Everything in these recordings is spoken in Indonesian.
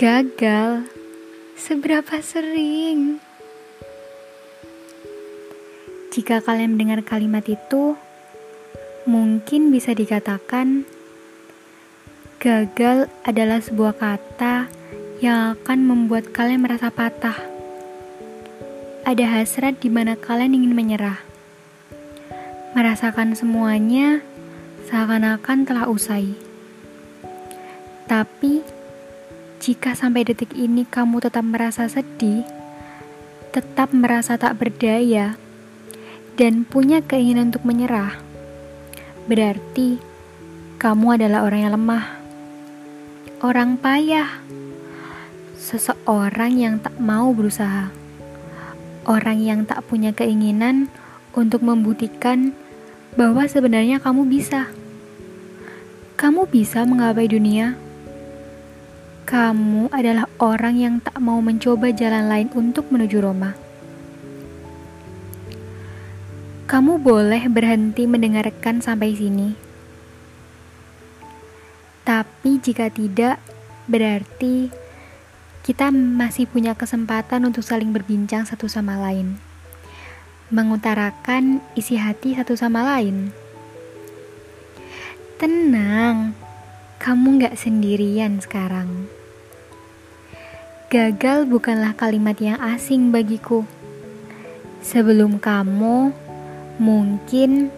Gagal? Seberapa sering? Jika kalian mendengar kalimat itu, mungkin bisa dikatakan gagal adalah sebuah kata yang akan membuat kalian merasa patah. Ada hasrat di mana kalian ingin menyerah, merasakan semuanya seakan-akan telah usai. Tapi, jika sampai detik ini kamu tetap merasa sedih, tetap merasa tak berdaya, dan punya keinginan untuk menyerah, berarti kamu adalah orang yang lemah, orang payah, seseorang yang tak mau berusaha, orang yang tak punya keinginan untuk membuktikan bahwa sebenarnya kamu bisa. Kamu bisa menggapai dunia. Kamu adalah orang yang tak mau mencoba jalan lain untuk menuju Roma. Kamu boleh berhenti mendengarkan sampai sini. Tapi jika tidak, berarti kita masih punya kesempatan untuk saling berbincang satu sama lain. Mengutarakan isi hati satu sama lain. Tenang, kamu gak sendirian sekarang. Gagal bukanlah kalimat yang asing bagiku. Sebelum kamu, Mungkin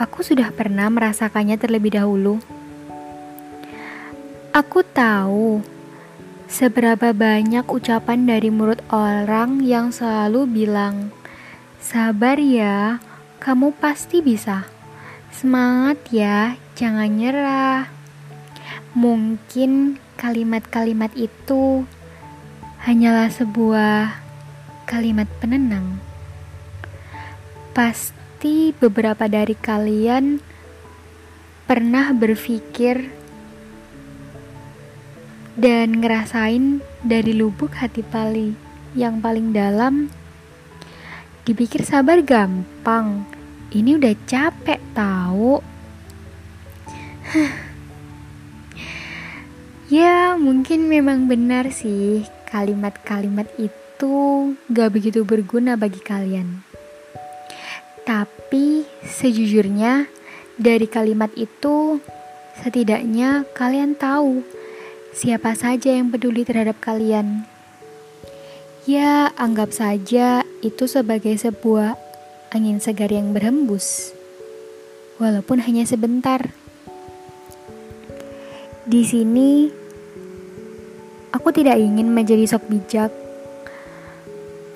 aku sudah pernah merasakannya terlebih dahulu. Aku tahu seberapa banyak ucapan dari mulut orang yang selalu bilang, "Sabar ya, kamu pasti bisa. Semangat ya, jangan nyerah." Mungkin kalimat-kalimat itu hanyalah sebuah kalimat penenang. Pasti beberapa dari kalian pernah berpikir dan ngerasain dari lubuk hati Pali yang paling dalam. Dipikir sabar gampang ini udah capek tahu ya mungkin memang benar sih kalimat-kalimat itu gak begitu berguna bagi kalian tapi sejujurnya dari kalimat itu setidaknya kalian tahu siapa saja yang peduli terhadap kalian. Ya, anggap saja itu sebagai sebuah angin segar yang berhembus. Walaupun hanya sebentar. Di sini aku tidak ingin menjadi sok bijak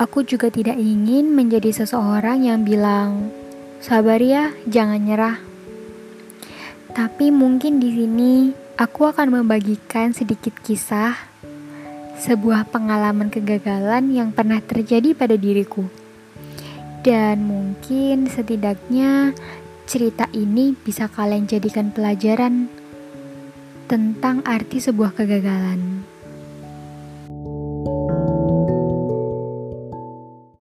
Aku juga tidak ingin menjadi seseorang yang bilang, "Sabar ya, jangan nyerah." Tapi mungkin di sini aku akan membagikan sedikit kisah sebuah pengalaman kegagalan yang pernah terjadi pada diriku. Dan mungkin setidaknya cerita ini bisa kalian jadikan pelajaran tentang arti sebuah kegagalan.